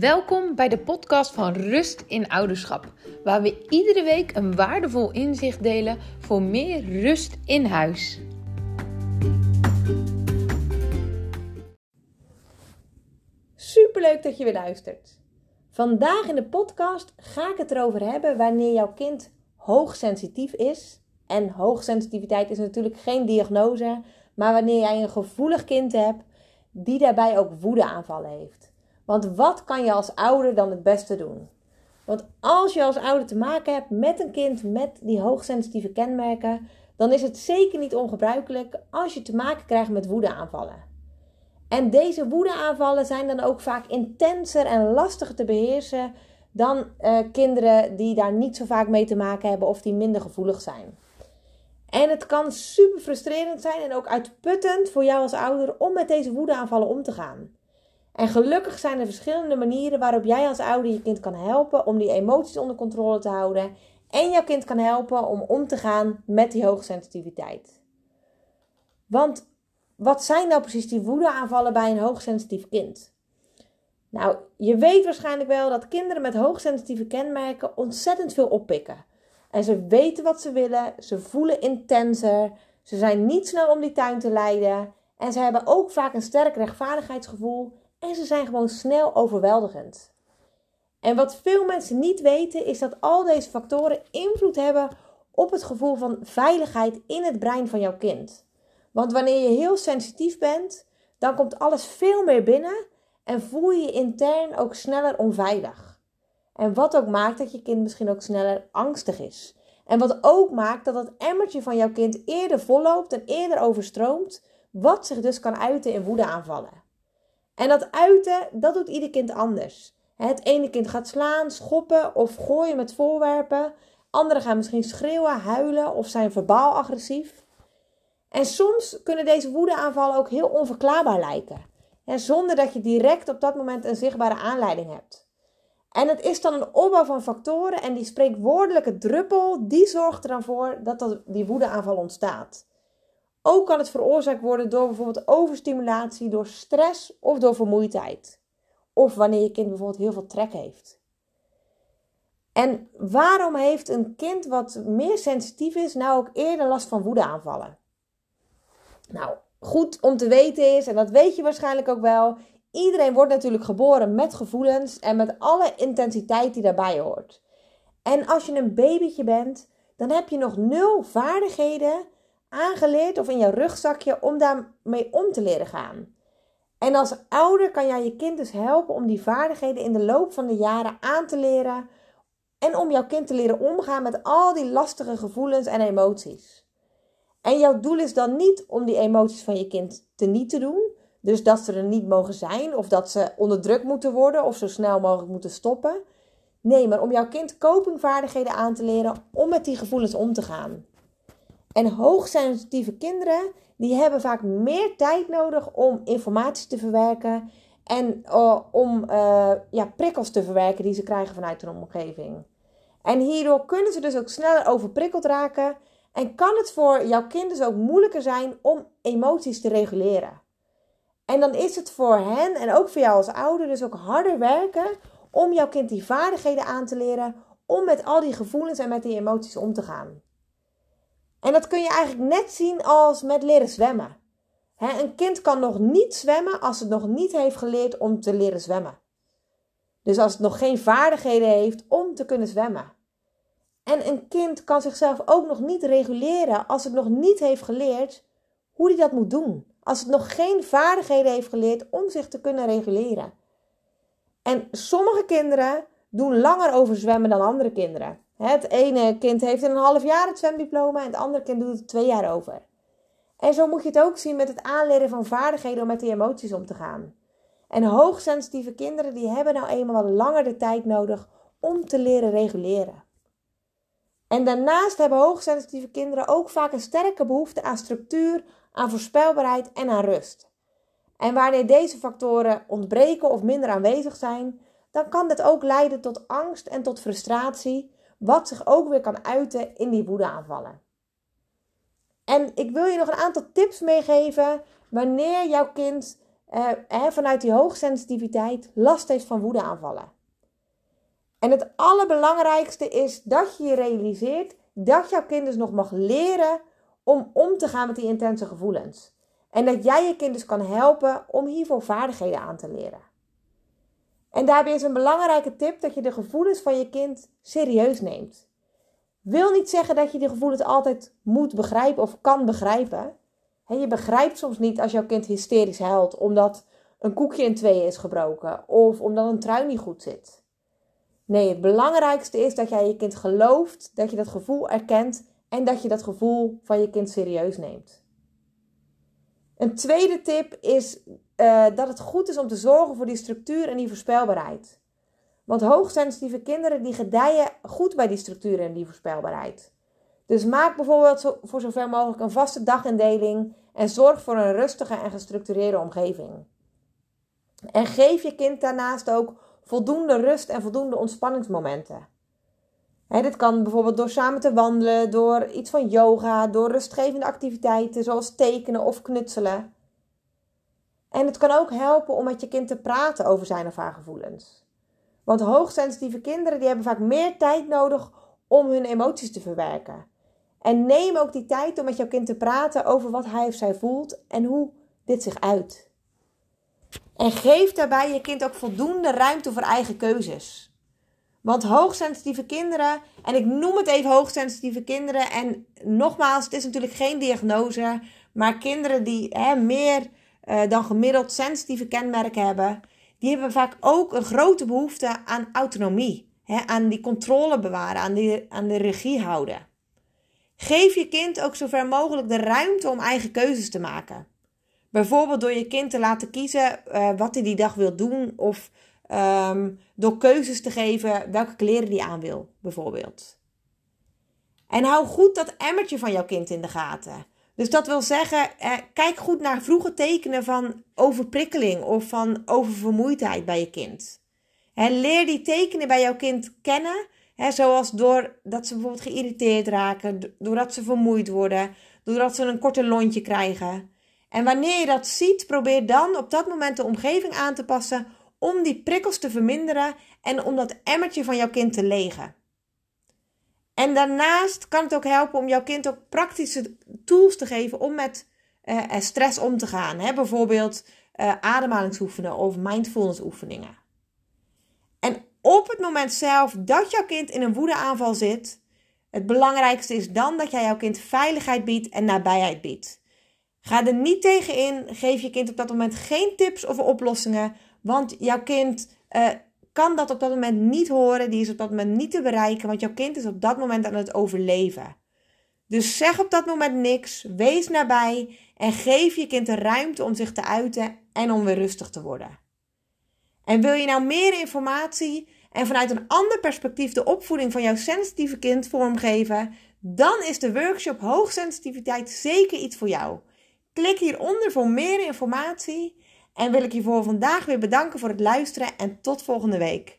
Welkom bij de podcast van Rust in Ouderschap, waar we iedere week een waardevol inzicht delen voor meer rust in huis. Superleuk dat je weer luistert. Vandaag in de podcast ga ik het erover hebben wanneer jouw kind hoogsensitief is. En hoogsensitiviteit is natuurlijk geen diagnose, maar wanneer jij een gevoelig kind hebt die daarbij ook woedeaanvallen heeft. Want wat kan je als ouder dan het beste doen? Want als je als ouder te maken hebt met een kind met die hoogsensitieve kenmerken, dan is het zeker niet ongebruikelijk als je te maken krijgt met woedeaanvallen. En deze woedeaanvallen zijn dan ook vaak intenser en lastiger te beheersen dan uh, kinderen die daar niet zo vaak mee te maken hebben of die minder gevoelig zijn. En het kan super frustrerend zijn en ook uitputtend voor jou als ouder om met deze woedeaanvallen om te gaan. En gelukkig zijn er verschillende manieren waarop jij als ouder je kind kan helpen om die emoties onder controle te houden. En jouw kind kan helpen om om te gaan met die hoogsensitiviteit. Want wat zijn nou precies die woedeaanvallen bij een hoogsensitief kind? Nou, je weet waarschijnlijk wel dat kinderen met hoogsensitieve kenmerken ontzettend veel oppikken. En ze weten wat ze willen, ze voelen intenser, ze zijn niet snel om die tuin te leiden en ze hebben ook vaak een sterk rechtvaardigheidsgevoel en ze zijn gewoon snel overweldigend. En wat veel mensen niet weten is dat al deze factoren invloed hebben op het gevoel van veiligheid in het brein van jouw kind. Want wanneer je heel sensitief bent, dan komt alles veel meer binnen en voel je je intern ook sneller onveilig. En wat ook maakt dat je kind misschien ook sneller angstig is. En wat ook maakt dat het emmertje van jouw kind eerder volloopt en eerder overstroomt, wat zich dus kan uiten in woedeaanvallen. En dat uiten, dat doet ieder kind anders. Het ene kind gaat slaan, schoppen of gooien met voorwerpen. Anderen gaan misschien schreeuwen, huilen of zijn verbaal agressief. En soms kunnen deze woedeaanvallen ook heel onverklaarbaar lijken. zonder dat je direct op dat moment een zichtbare aanleiding hebt. En het is dan een opbouw van factoren en die spreekwoordelijke druppel, die zorgt er dan voor dat die woedeaanval ontstaat. Ook kan het veroorzaakt worden door bijvoorbeeld overstimulatie, door stress of door vermoeidheid. Of wanneer je kind bijvoorbeeld heel veel trek heeft. En waarom heeft een kind wat meer sensitief is nou ook eerder last van woedeaanvallen? Nou, goed om te weten is, en dat weet je waarschijnlijk ook wel, iedereen wordt natuurlijk geboren met gevoelens en met alle intensiteit die daarbij hoort. En als je een babytje bent, dan heb je nog nul vaardigheden aangeleerd of in jouw rugzakje om daarmee om te leren gaan. En als ouder kan jij je kind dus helpen om die vaardigheden in de loop van de jaren aan te leren en om jouw kind te leren omgaan met al die lastige gevoelens en emoties. En jouw doel is dan niet om die emoties van je kind te niet te doen, dus dat ze er niet mogen zijn of dat ze onderdrukt moeten worden of zo snel mogelijk moeten stoppen. Nee, maar om jouw kind copingvaardigheden aan te leren om met die gevoelens om te gaan. En hoogsensitieve kinderen, die hebben vaak meer tijd nodig om informatie te verwerken en uh, om uh, ja, prikkels te verwerken die ze krijgen vanuit hun omgeving. En hierdoor kunnen ze dus ook sneller overprikkeld raken en kan het voor jouw kind dus ook moeilijker zijn om emoties te reguleren. En dan is het voor hen en ook voor jou als ouder dus ook harder werken om jouw kind die vaardigheden aan te leren om met al die gevoelens en met die emoties om te gaan. En dat kun je eigenlijk net zien als met leren zwemmen. een kind kan nog niet zwemmen als het nog niet heeft geleerd om te leren zwemmen. Dus als het nog geen vaardigheden heeft om te kunnen zwemmen. En een kind kan zichzelf ook nog niet reguleren als het nog niet heeft geleerd hoe hij dat moet doen. Als het nog geen vaardigheden heeft geleerd om zich te kunnen reguleren. En sommige kinderen doen langer over zwemmen dan andere kinderen. Het ene kind heeft in een half jaar het zwemdiploma en het andere kind doet het twee jaar over. En zo moet je het ook zien met het aanleren van vaardigheden om met die emoties om te gaan. En hoogsensitieve kinderen die hebben nou eenmaal wat langer de tijd nodig om te leren reguleren. En daarnaast hebben hoogsensitieve kinderen ook vaak een sterke behoefte aan structuur, aan voorspelbaarheid en aan rust. En wanneer deze factoren ontbreken of minder aanwezig zijn, dan kan dit ook leiden tot angst en tot frustratie, wat zich ook weer kan uiten in die woedeaanvallen. En ik wil je nog een aantal tips meegeven wanneer jouw kind uh, vanuit die hoogsensitiviteit last heeft van woedeaanvallen. En het allerbelangrijkste is dat je je realiseert dat jouw kind dus nog mag leren om om te gaan met die intense gevoelens. En dat jij je kind dus kan helpen om hiervoor vaardigheden aan te leren. En daarbij is een belangrijke tip dat je de gevoelens van je kind serieus neemt. Wil niet zeggen dat je die gevoelens altijd moet begrijpen of kan begrijpen. je begrijpt soms niet als jouw kind hysterisch huilt omdat een koekje in tweeën is gebroken of omdat een trui niet goed zit. Nee, het belangrijkste is dat jij je kind gelooft, dat je dat gevoel erkent en dat je dat gevoel van je kind serieus neemt. Een tweede tip is uh, dat het goed is om te zorgen voor die structuur en die voorspelbaarheid. Want hoogsensitieve kinderen die gedijen goed bij die structuur en die voorspelbaarheid. Dus maak bijvoorbeeld voor zover mogelijk een vaste dagindeling en zorg voor een rustige en gestructureerde omgeving. En geef je kind daarnaast ook voldoende rust en voldoende ontspanningsmomenten. dit kan bijvoorbeeld door samen te wandelen, door iets van yoga, door rustgevende activiteiten zoals tekenen of knutselen. En het kan ook helpen om met je kind te praten over zijn of haar gevoelens. Want hoogsensitieve kinderen die hebben vaak meer tijd nodig om hun emoties te verwerken. En neem ook die tijd om met jouw kind te praten over wat hij of zij voelt en hoe dit zich uit. En geef daarbij je kind ook voldoende ruimte voor eigen keuzes. Want hoogsensitieve kinderen, en ik noem het even hoogsensitieve kinderen, en nogmaals, het is natuurlijk geen diagnose, maar kinderen die hè, meer uh, dan gemiddeld sensitieve kenmerken hebben, die hebben vaak ook een grote behoefte aan autonomie. Hè, aan die controle bewaren, aan, die, aan de regie houden. Geef je kind ook zo ver mogelijk de ruimte om eigen keuzes te maken. Bijvoorbeeld door je kind te laten kiezen uh, wat hij die dag wil doen. Of um, door keuzes te geven welke kleren hij aan wil, bijvoorbeeld. En hou goed dat emmertje van jouw kind in de gaten. Dus dat wil zeggen, eh, kijk goed naar vroege tekenen van overprikkeling of van oververmoeidheid bij je kind. Leer die tekenen bij jouw kind kennen, he, zoals doordat ze bijvoorbeeld geïrriteerd raken, doordat ze vermoeid worden, doordat ze een korte lontje krijgen. En wanneer je dat ziet, probeer dan op dat moment de omgeving aan te passen om die prikkels te verminderen en om dat emmertje van jouw kind te legen. En daarnaast kan het ook helpen om jouw kind ook praktische tools te geven om met uh, stress om te gaan. Hè? Bijvoorbeeld uh, ademhalingsoefeningen of mindfulness oefeningen. En op het moment zelf dat jouw kind in een woedeaanval zit, het belangrijkste is dan dat jij jouw kind veiligheid biedt en nabijheid biedt. Ga er niet tegen in. Geef je kind op dat moment geen tips of oplossingen. Want jouw kind kan dat op dat moment niet horen. Die is op dat moment niet te bereiken. Want jouw kind is op dat moment aan het overleven. Dus zeg op dat moment niks. Wees nabij. En geef je kind de ruimte om zich te uiten en om weer rustig te worden. En wil je nou meer informatie en vanuit een ander perspectief de opvoeding van jouw sensitieve kind vormgeven, dan is de workshop Hoogsensitiviteit zeker iets voor jou. Klik hieronder voor meer informatie en wil ik je voor vandaag weer bedanken voor het luisteren en tot volgende week.